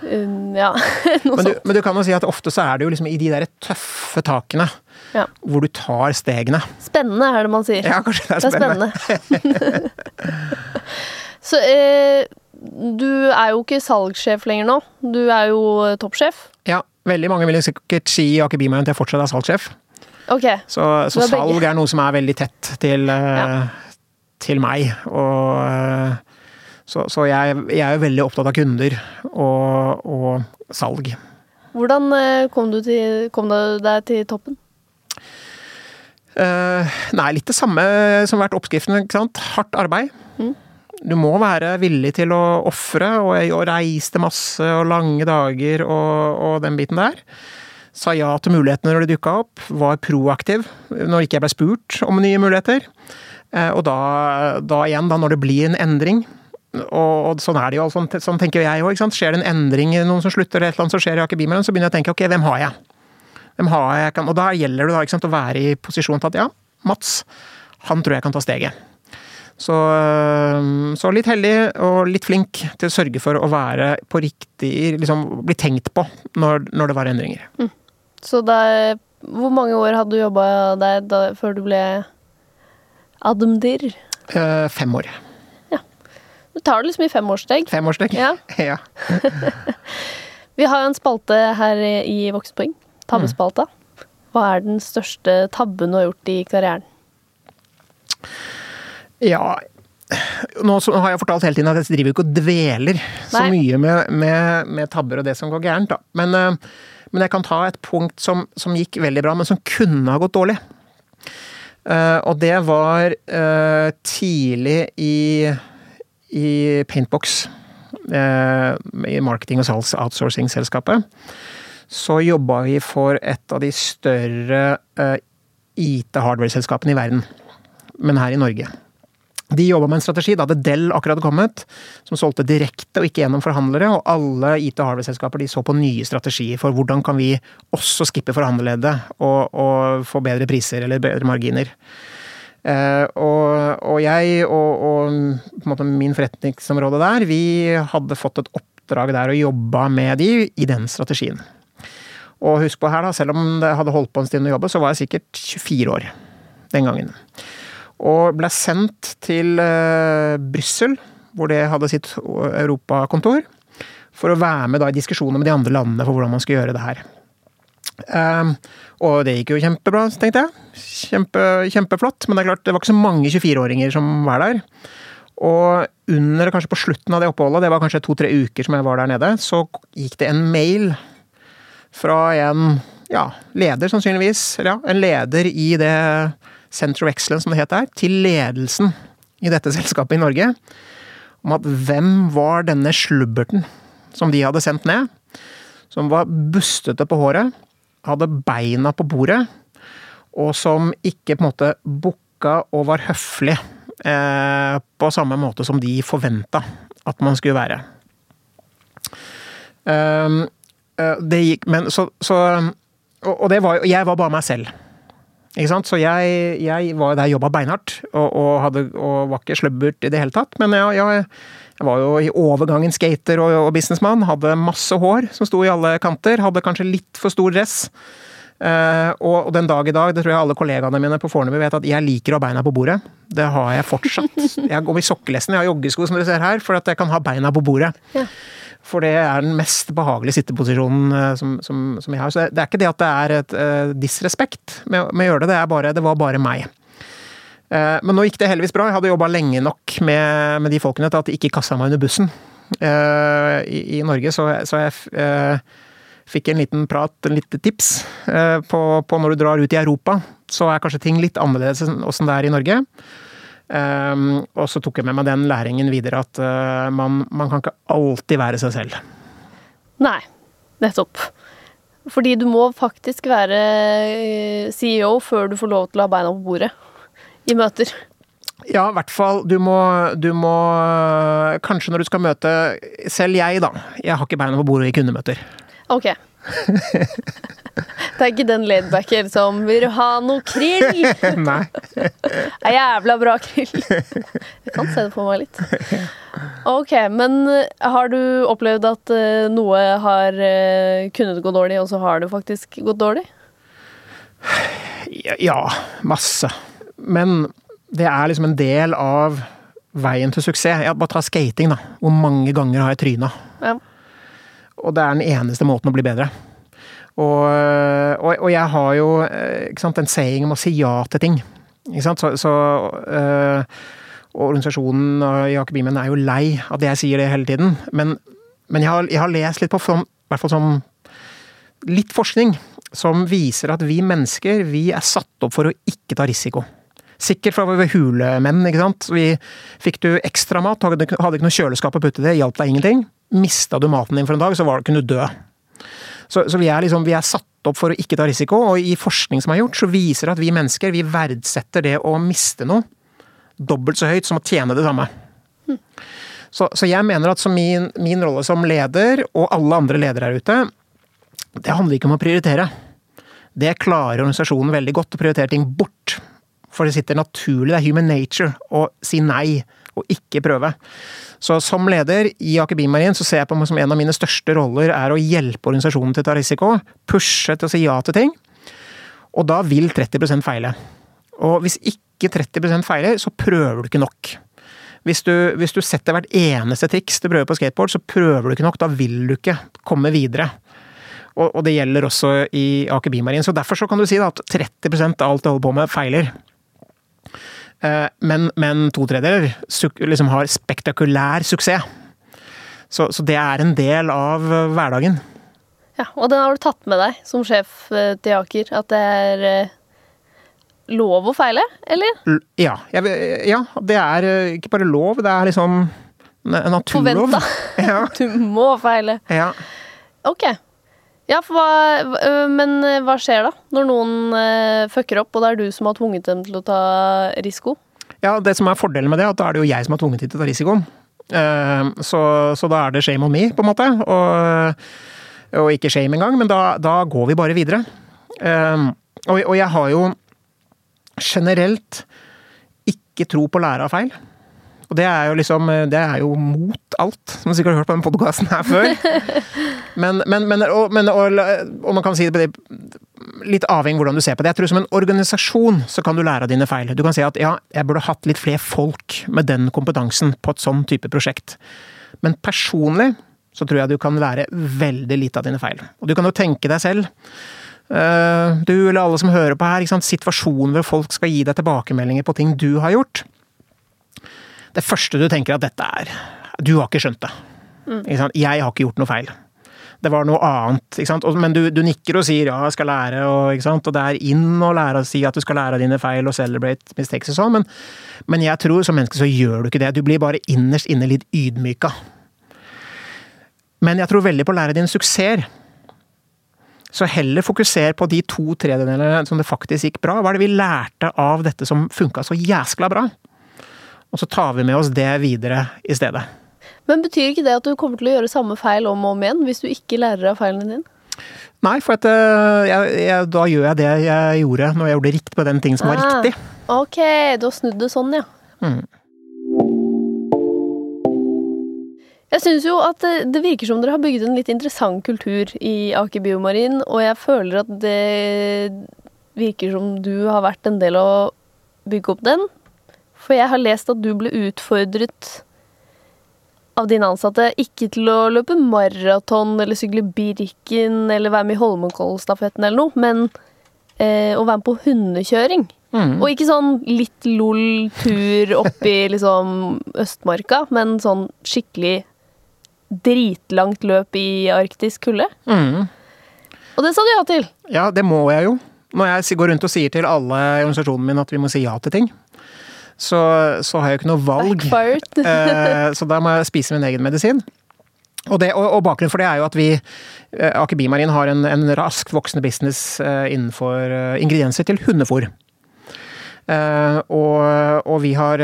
Speaker 3: Um, ja. [laughs] noe
Speaker 2: men du, sånt. Men du kan jo si at ofte så er det jo liksom i de der tøffe takene ja. hvor du tar stegene.
Speaker 3: Spennende er det man sier.
Speaker 2: Ja, kanskje det er spennende. Det er spennende. [laughs]
Speaker 3: så eh, du er jo ikke salgssjef lenger nå. Du er jo toppsjef.
Speaker 2: Ja, veldig mange vil sikkert si i Aker at jeg fortsatt er salgssjef.
Speaker 3: Okay.
Speaker 2: Så, så salg begge. er noe som er veldig tett til, eh, ja. til meg. Og eh, så, så jeg, jeg, er jo veldig opptatt av kunder og, og salg.
Speaker 3: Hvordan eh, kom du, til, kom du deg til toppen?
Speaker 2: Uh, nei, litt det samme som har vært oppskriften. ikke sant? Hardt arbeid. Mm. Du må være villig til å ofre, og jeg reiste masse og lange dager og, og, den biten der. Sa ja til mulighetene når de dukka opp. Var proaktiv når ikke jeg ble spurt om nye muligheter. Uh, og da, da, igjen, da når det blir en endring, og, og sånn er det jo, sånn, sånn tenker jeg òg. Skjer det en endring, noen som slutter, eller et eller annet som skjer i Aker Bymiljø, så begynner jeg å tenke ok, hvem har jeg? Hvem har jeg kan, og da gjelder det da, sant, å være i posisjon til at ja, Mats, han tror jeg kan ta steget. Så, så, litt heldig og litt flink til å sørge for å være på riktig liksom bli tenkt på når, når det var endringer. Mm.
Speaker 3: Så da, Hvor mange år hadde du jobba der da, før du ble admdir?
Speaker 2: Eh, fem år.
Speaker 3: Du tar det liksom i femårssteg.
Speaker 2: Femårssteg,
Speaker 3: ja. [laughs]
Speaker 2: ja. [laughs]
Speaker 3: Vi har jo en spalte her i Voksenpoeng tabbespalta. Hva er den største tabben du har gjort i karrieren?
Speaker 2: Ja Nå har jeg fortalt hele tiden at jeg driver ikke og dveler så Nei. mye med, med, med, tabber og det som går gærent, da. Men, eh, men jeg kan ta et punkt som, som, gikk veldig bra, men som kunne ha gått dårlig. Uh, og det var uh, tidlig i, i Paintbox, uh, i marketing- og salgs outsourcing-selskapet så jobba vi for et av de større uh, IT-hardware-selskapene i verden, men her i Norge. De jobba med en strategi, da hadde Dell akkurat kommet, som solgte direkte og ikke gjennom forhandlere, og alle IT-hardware-selskaper så på nye strategier for hvordan kan vi også skippe forhandlerleddet og, og få bedre priser eller bedre marginer. Uh, og, og, jeg og, og min forretningsområde der, vi hadde fått et oppdrag der og jobba med de i den strategien. Og husk på her, da, selv om det hadde holdt på en stund å jobbe, så var jeg sikkert 24 år den gangen. Og ble sendt til uh, Brussel, hvor det hadde sitt europakontor, for å være med da i diskusjoner med de andre landene for hvordan man skulle gjøre det her. Um, og det gikk jo kjempebra, tenkte jeg. Kjempe, kjempeflott. Men det er klart, det var ikke så mange 24-åringer som var der. Og under, kanskje på slutten av det oppholdet, det var kanskje to-tre uker som jeg var der nede, så gikk det en mail fra en ja, leder, sannsynligvis. Eller ja, en leder i det Center of Excellence, som det het der, til ledelsen i dette [laughs] selskapet i Norge. Om at hvem var denne slubberten som de hadde sendt ned? Som var bustete på håret, hadde beina på bordet, og som ikke på en måte bukka og var høflig eh, på samme måte som de forventa at man skulle være. Um, det gikk Men så, så Og det var Jeg var bare meg selv. Ikke sant? Så jeg, jeg var der jobba beinhardt, og, og, hadde, og var ikke slubbert i det hele tatt. Men jeg, jeg, jeg var jo i overgangen skater og, og businessmann. Hadde masse hår som sto i alle kanter. Hadde kanskje litt for stor dress. Uh, og, den dag i dag, det tror jeg alle kollegaene mine på Fornebu vet, at jeg liker å ha beina på bordet. Det har jeg fortsatt. Jeg går i sokkelesten, jeg har joggesko som dere ser her, for at jeg kan ha beina på bordet. Ja. For det er den mest behagelige sitteposisjonen uh, som, som, som, jeg har. Så det er ikke det at det er et uh, disrespekt med, med, å gjøre det, det, bare, det var bare meg. men nå gikk det heldigvis bra. Jeg hadde jobba lenge nok med, med, de folkene til at de ikke kasta meg under bussen i, i, Norge, så, så jeg fikk en liten prat, en lite tips eh, på, på, når du drar ut i Europa. Så er kanskje ting litt annerledes enn åssen det er i Norge. Um, og så tok jeg med meg den læringen videre at uh, man, man, kan ikke alltid være seg selv.
Speaker 3: Nei, nettopp. Fordi du må faktisk være eh, CEO før du får lov til å ha beina på bordet i møter.
Speaker 2: Ja, i hvert fall. Du må, du må Kanskje når du skal møte Selv jeg, da. Jeg har ikke beina på bordet i kundemøter.
Speaker 3: Ok. [laughs] Det er ikke den laidbacker som 'vil du ha noe krill'? [laughs]
Speaker 2: Nei. [laughs]
Speaker 3: Det er jævla bra krill. Jeg kan se det for meg litt. Ok, men eh, har du opplevd at uh, noe har uh, kunnet gå dårlig, og så har det faktisk gått dårlig?
Speaker 2: Ja, masse. Men det er liksom en del av veien til suksess. Jeg bare ta skating, da. Hvor mange ganger har jeg tryna? Ja. Og det er den eneste måten å bli bedre. Og, og, og jeg har jo ikke sant, en saying om å si ja til ting. Så, så øh, organisasjonen i Jakob Imen er jo lei at jeg sier det hele tiden. Men, men jeg, har, jeg, har, lest litt på i hvert fall som litt forskning som viser at vi mennesker vi er satt opp for å ikke ta risiko. Sikkert fra var hulemenn. ikke sant? Vi, fikk du ekstra mat, hadde, ikke noe kjøleskap å putte det, hjalp deg ingenting. Mista du maten din for en dag, så var, kunne du dø. Så, så vi, er liksom, vi, er satt opp for å ikke ta risiko, og i forskning som er gjort, så viser det at vi mennesker vi verdsetter det å miste noe dobbelt så høyt som å tjene det samme. Mm. Så, så, jeg mener at min, min, rolle som leder, og alle andre ledere her ute, det handler ikke om å prioritere. Det klarer organisasjonen veldig godt, å prioritere ting bort. For det sitter naturlig, det er human nature, å si nei og ikke prøve. Så som leder i Aker Bimarin så ser jeg på meg som en av mine største roller er å hjelpe organisasjonen til å ta risiko. Pushe til å si ja til ting. Og da vil 30% feile. Og hvis ikke 30% feiler, så prøver du ikke nok. Hvis du, hvis du setter hvert eneste triks du prøver på skateboard, så prøver du ikke nok. Da vil du ikke komme videre. Og, og det gjelder også i Aker Bimarin. Så derfor så kan du si at 30% av alt du holder på med, feiler. Eh, men, men to tredjedeler liksom har spektakulær suksess. Så, så, det er en del av eh, hverdagen.
Speaker 3: Ja, og den har du tatt med deg som sjef eh, til Aker? At det er lov å feile, eller?
Speaker 2: Ja, jeg, ja, det er ikke bare lov, det er liksom naturlov.
Speaker 3: Forventa. [laughs] Ja. [laughs] Du må feile.
Speaker 2: Ja.
Speaker 3: Ok. Ja, hva, men hva skjer da, når noen fucker opp, og det er du som har tvunget dem til å ta risiko?
Speaker 2: Ja, det som er fordelen med det, er at da er det jo jeg som har tvunget dem til å ta risikoen. Så, så, da er det shame on me, på en måte. Og, og ikke shame engang, men da, da, går vi bare videre. Og, og jeg har jo generelt ikke tro på å lære av feil. Og det er jo liksom Det er jo mot alt, som du sikkert har hørt på denne podkasten her før. [laughs] Men, men, men, og, og, og, man kan si det litt avhengig av hvordan du ser på det. Jeg tror Som en organisasjon så kan du lære av dine feil. Du kan si at ja, jeg burde hatt litt flere folk med den kompetansen på et sånn type prosjekt. Men personlig så tror jeg du kan lære veldig lite av dine feil. Og du kan jo tenke deg selv eh, du eller alle som hører på her, situasjonen hvor folk skal gi deg tilbakemeldinger på ting du har gjort. Det første du tenker at dette er Du har ikke skjønt det. Mm. Jeg har ikke gjort noe feil det var noe annet. Men du, du, nikker og sier ja, jeg skal lære, og, og det er inn å lære å si at du skal lære av dine feil og celebrate mistakes og sånn, men, men, jeg tror som menneske så gjør du ikke det. Du blir bare innerst inne litt ydmyka. Men jeg tror veldig på å lære dine suksesser. Så heller fokuser på de to tredjedelene som det faktisk gikk bra. Hva er det vi lærte av dette som funka så jæskla bra? Og så tar vi med oss det videre i stedet.
Speaker 3: Men betyr ikke det at du kommer til å gjøre samme feil om og om igjen, hvis du ikke lærer av feilene dine?
Speaker 2: Nei, for at, uh, jeg, jeg, da gjør jeg det jeg gjorde når jeg gjorde riktig på den ting som ah, var riktig.
Speaker 3: Ok, du har snudd det sånn, ja. Mm. Jeg syns jo at det, det, virker som dere har bygget en litt interessant kultur i Aker Biomarin, og jeg føler at det virker som du har vært en del av å bygge opp den. For jeg har lest at du ble utfordret av dine ansatte ikke til å løpe maraton eller sykle Birken eller være med i Holmenkollstafetten eller noe, men eh, å være med på hundekjøring. Mm. Og ikke sånn litt lol-tur opp i [laughs] liksom Østmarka, men sånn skikkelig dritlangt løp i arktisk kulde. Mm. Og det sa du ja til.
Speaker 2: Ja, det må jeg jo. Når jeg går rundt og sier til alle i organisasjonen min at vi må si ja til ting, så, så har jeg jo ikke noe valg. [laughs] Eh, så da må jeg spise min egen medisin. Og, det, og, og, bakgrunnen for det er jo at vi, eh, Aker Bimarin, har en, en raskt voksende business eh, innenfor ingredienser til hundefôr. Og, og, vi har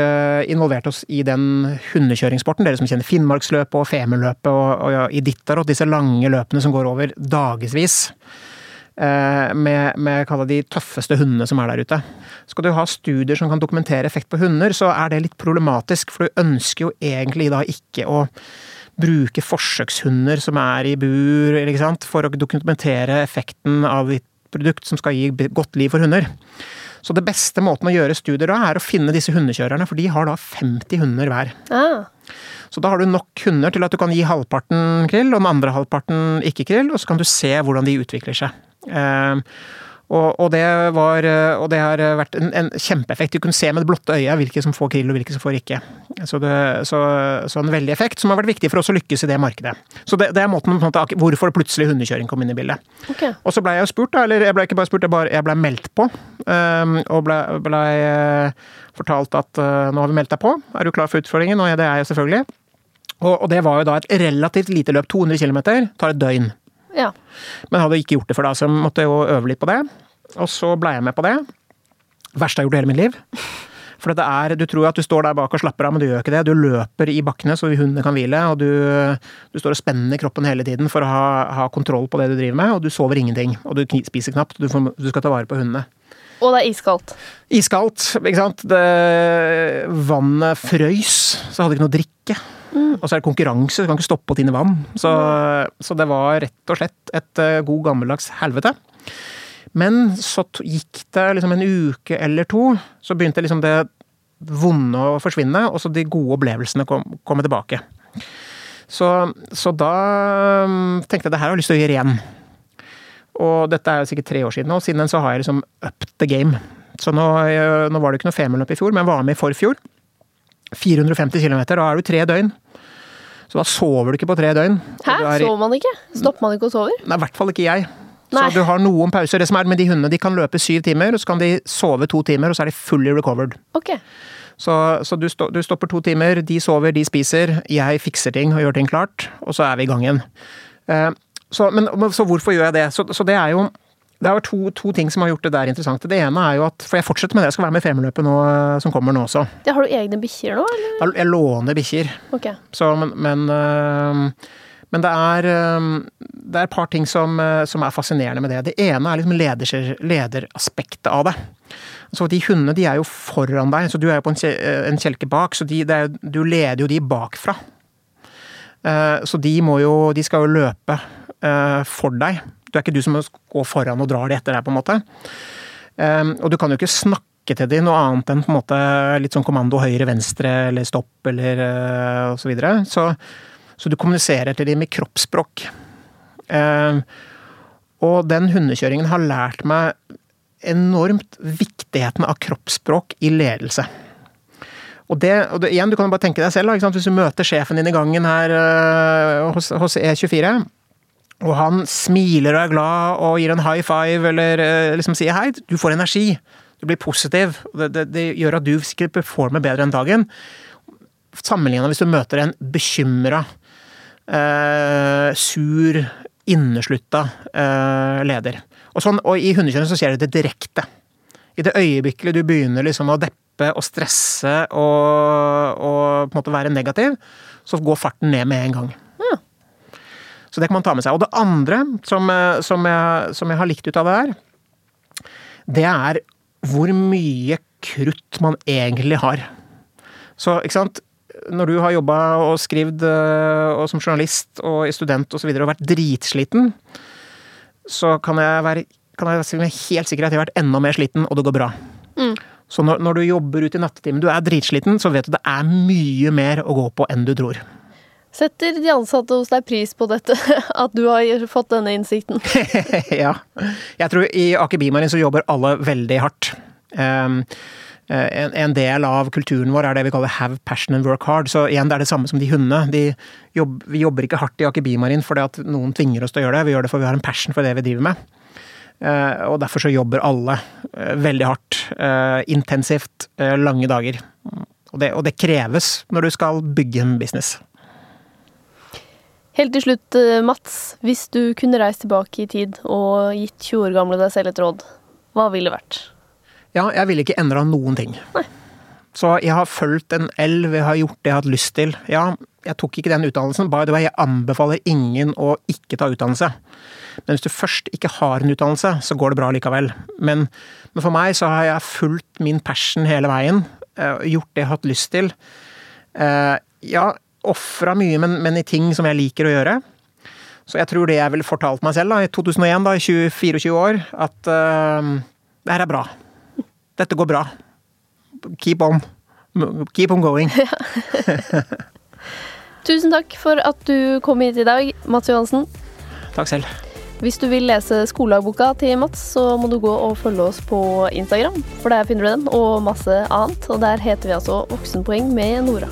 Speaker 2: involvert oss i den hundekjøringssporten. Dere som kjenner Finnmarksløpet og Femundløpet og, og ja, Iditarod, disse lange løpene som går over dagevis. Eh, med, med de tøffeste hundene som er der ute. Skal du ha studier som kan dokumentere effekt på hunder, så er det litt problematisk, for du ønsker jo egentlig da ikke å bruke forsøkshunder som er i bur, for å dokumentere effekten av ditt produkt som skal gi godt liv for hunder. Så det beste måten å gjøre studier da, er å finne disse hundekjørerne, for de har da 50 hunder hver. Ah. Så da har du nok hunder til at du kan gi halvparten krill, og den andre halvparten ikke krill, og så kan du se hvordan de utvikler seg. Ehm, og, og, det var, og det har vært en, en, kjempeeffekt. Du kunne se med det blotte øyet hvilke som får krill og hvilke som får ikke. Så, det, så, så, en veldig effekt som har vært viktig for oss å lykkes i det markedet. Så det, det er måten måte, hvorfor plutselig hundekjøring kom inn i bildet. Okay. Og så blei jeg jo spurt, da, eller jeg blei ikke bare spurt, jeg blei meldt på. Um, og blei ble, uh, fortalt at uh, nå har vi meldt deg på, er du klar for utfordringen? Og ja, det er jeg selvfølgelig. Og, og det var jo da et relativt lite løp, 200 km, tar et døgn. Ja. Men hadde ikke gjort det før da, så jeg måtte jo øve litt på det. Og så blei jeg med på det. Verste jeg har gjort i hele mitt liv. For det er, du tror at du står der bak og slapper av, men du gjør ikke det. Du løper i bakkene så hundene kan hvile, og du, du står og spenner kroppen hele tiden for å ha, ha, kontroll på det du driver med, og du sover ingenting. Og du spiser knapt. Du, får, du skal ta vare på hundene.
Speaker 3: Og det er iskaldt.
Speaker 2: Iskaldt, ikke sant. Det, vannet frøys, så jeg hadde ikke noe å drikke. Mm. Og så er det konkurranse, du kan ikke stoppe å tine vann. Så, så, det var rett og slett et uh, god gammeldags helvete. Men så gikk det liksom en uke eller to, så begynte liksom det vonde å forsvinne, og så de gode opplevelsene kom, komme tilbake. Så, så, da um, tenkte jeg det her har jeg lyst til å gjøre igjen. Og dette er jo sikkert tre år siden, og siden den så har jeg liksom up the game. Så nå, nå var det ikke noe Femundløp i fjor, men jeg var med i forfjor. 450 km, da er du tre døgn. Så da sover du ikke på tre døgn.
Speaker 3: Hæ? Er... Sover man ikke? Stopper man ikke og sover?
Speaker 2: Nei, i hvert fall ikke jeg. Nei. Så du har noen pauser. Det som er med de hundene, de kan løpe syv timer, og så kan de sove to timer, og så er de fully recovered.
Speaker 3: Okay.
Speaker 2: Så, så du, sto, du, stopper to timer, de sover, de spiser, jeg fikser ting og gjør ting klart, og så er vi i gang igjen. Uh, så, men, så hvorfor gjør jeg det? Så, så det er jo det er to, to, ting som har gjort det der interessant. Det ene er jo at For jeg fortsetter med det, jeg skal være med i Femundløpet nå eh, som kommer nå også.
Speaker 3: Det har du egne bikkjer nå, eller?
Speaker 2: Jeg låner bikkjer.
Speaker 3: Okay.
Speaker 2: men, men, øh, men det, er, øh, det er et par ting som, som, er fascinerende med det. Det ene er liksom leder, lederaspektet av det. Så De hundene de er jo foran deg, så du er jo på en, en kjelke bak. Så de, er, du leder jo de bakfra. Så de må jo De skal jo løpe for deg. Du er ikke du som går foran og drar de etter deg, på en måte. Um, og du kan jo ikke snakke til de noe annet enn på en måte litt sånn kommando høyre-venstre eller stopp eller osv. og så videre. Så, så, du kommuniserer til de med kroppsspråk. Um, og den hundekjøringen har lært meg enormt viktigheten av kroppsspråk i ledelse. Og det, og det, igjen, Du kan jo bare tenke deg selv, da, hvis du møter sjefen din i gangen her uh, hos, hos, E24, og han smiler og er glad og gir en high five eller uh, liksom sier hei, du får energi. Du blir positiv. Det, det, det gjør at du sikkert performer bedre enn dagen. Sammenligna hvis du møter en bekymra, eh, sur, inneslutta leder. Og, sånn, og i hundekjønnet så skjer det direkte. I det øyeblikket du begynner liksom å deppe og stresse og, og, på en måte være negativ, så går farten ned med en gang. Så det kan man ta med seg. Og det andre som, som, jeg, som jeg har likt ut av det her, det er hvor mye krutt man egentlig har. Så, ikke sant når du har jobba og skrevet og som journalist og student og så videre og vært dritsliten, så kan jeg være kan jeg være helt sikker at jeg har vært enda mer sliten, og det går bra. Mm. Så når, når, du jobber ut i nattetimen, du er dritsliten, så vet du det er mye mer å gå på enn du tror.
Speaker 3: Setter de ansatte hos deg pris på dette, [laughs] at du har fått denne innsikten? [laughs]
Speaker 2: ja. Jeg tror i Aker Bimarin så jobber alle veldig hardt. Um, en, en, del av kulturen vår er det vi kaller 'have passion and work hard'. Så igjen, det er det samme som de hundene. De jobb, vi jobber ikke hardt i Aker Bimarin fordi at noen tvinger oss til å gjøre det, vi gjør det fordi vi har en passion for det vi driver med. Uh, og derfor så jobber alle uh, veldig hardt, Uh, intensivt, lange dager. Og det, og det kreves når du skal bygge en business.
Speaker 3: Helt til slutt, Mats. Hvis du kunne reist tilbake i tid og gitt 20 år gamle deg selv et råd, hva ville det vært?
Speaker 2: Ja, jeg ville ikke endra noen ting. Nei. Så jeg har fulgt en elv, jeg har gjort det jeg har hatt lyst til. Ja, jeg tok ikke den utdannelsen. By the way, jeg anbefaler ingen å ikke ta utdannelse. Men hvis du først ikke har en utdannelse, så går det bra likevel. Men, men for meg så har jeg fulgt min passion hele veien. Uh, gjort det jeg har hatt lyst til. Uh, ja, ofra mye, men, men, i ting som jeg liker å gjøre. Så jeg tror det jeg ville fortalt meg selv da, i 2001, da, i 24 år, at uh, det her er bra. Dette går bra. Keep on. Keep on going. [laughs]
Speaker 3: Tusen takk for at du kom hit i dag, Mats Johansen.
Speaker 2: Takk selv.
Speaker 3: Hvis du vil lese skoledagboka til Mats, så må du gå og følge oss på Instagram, for der finner du den, og masse annet. Og der heter vi altså Voksenpoeng med Nora.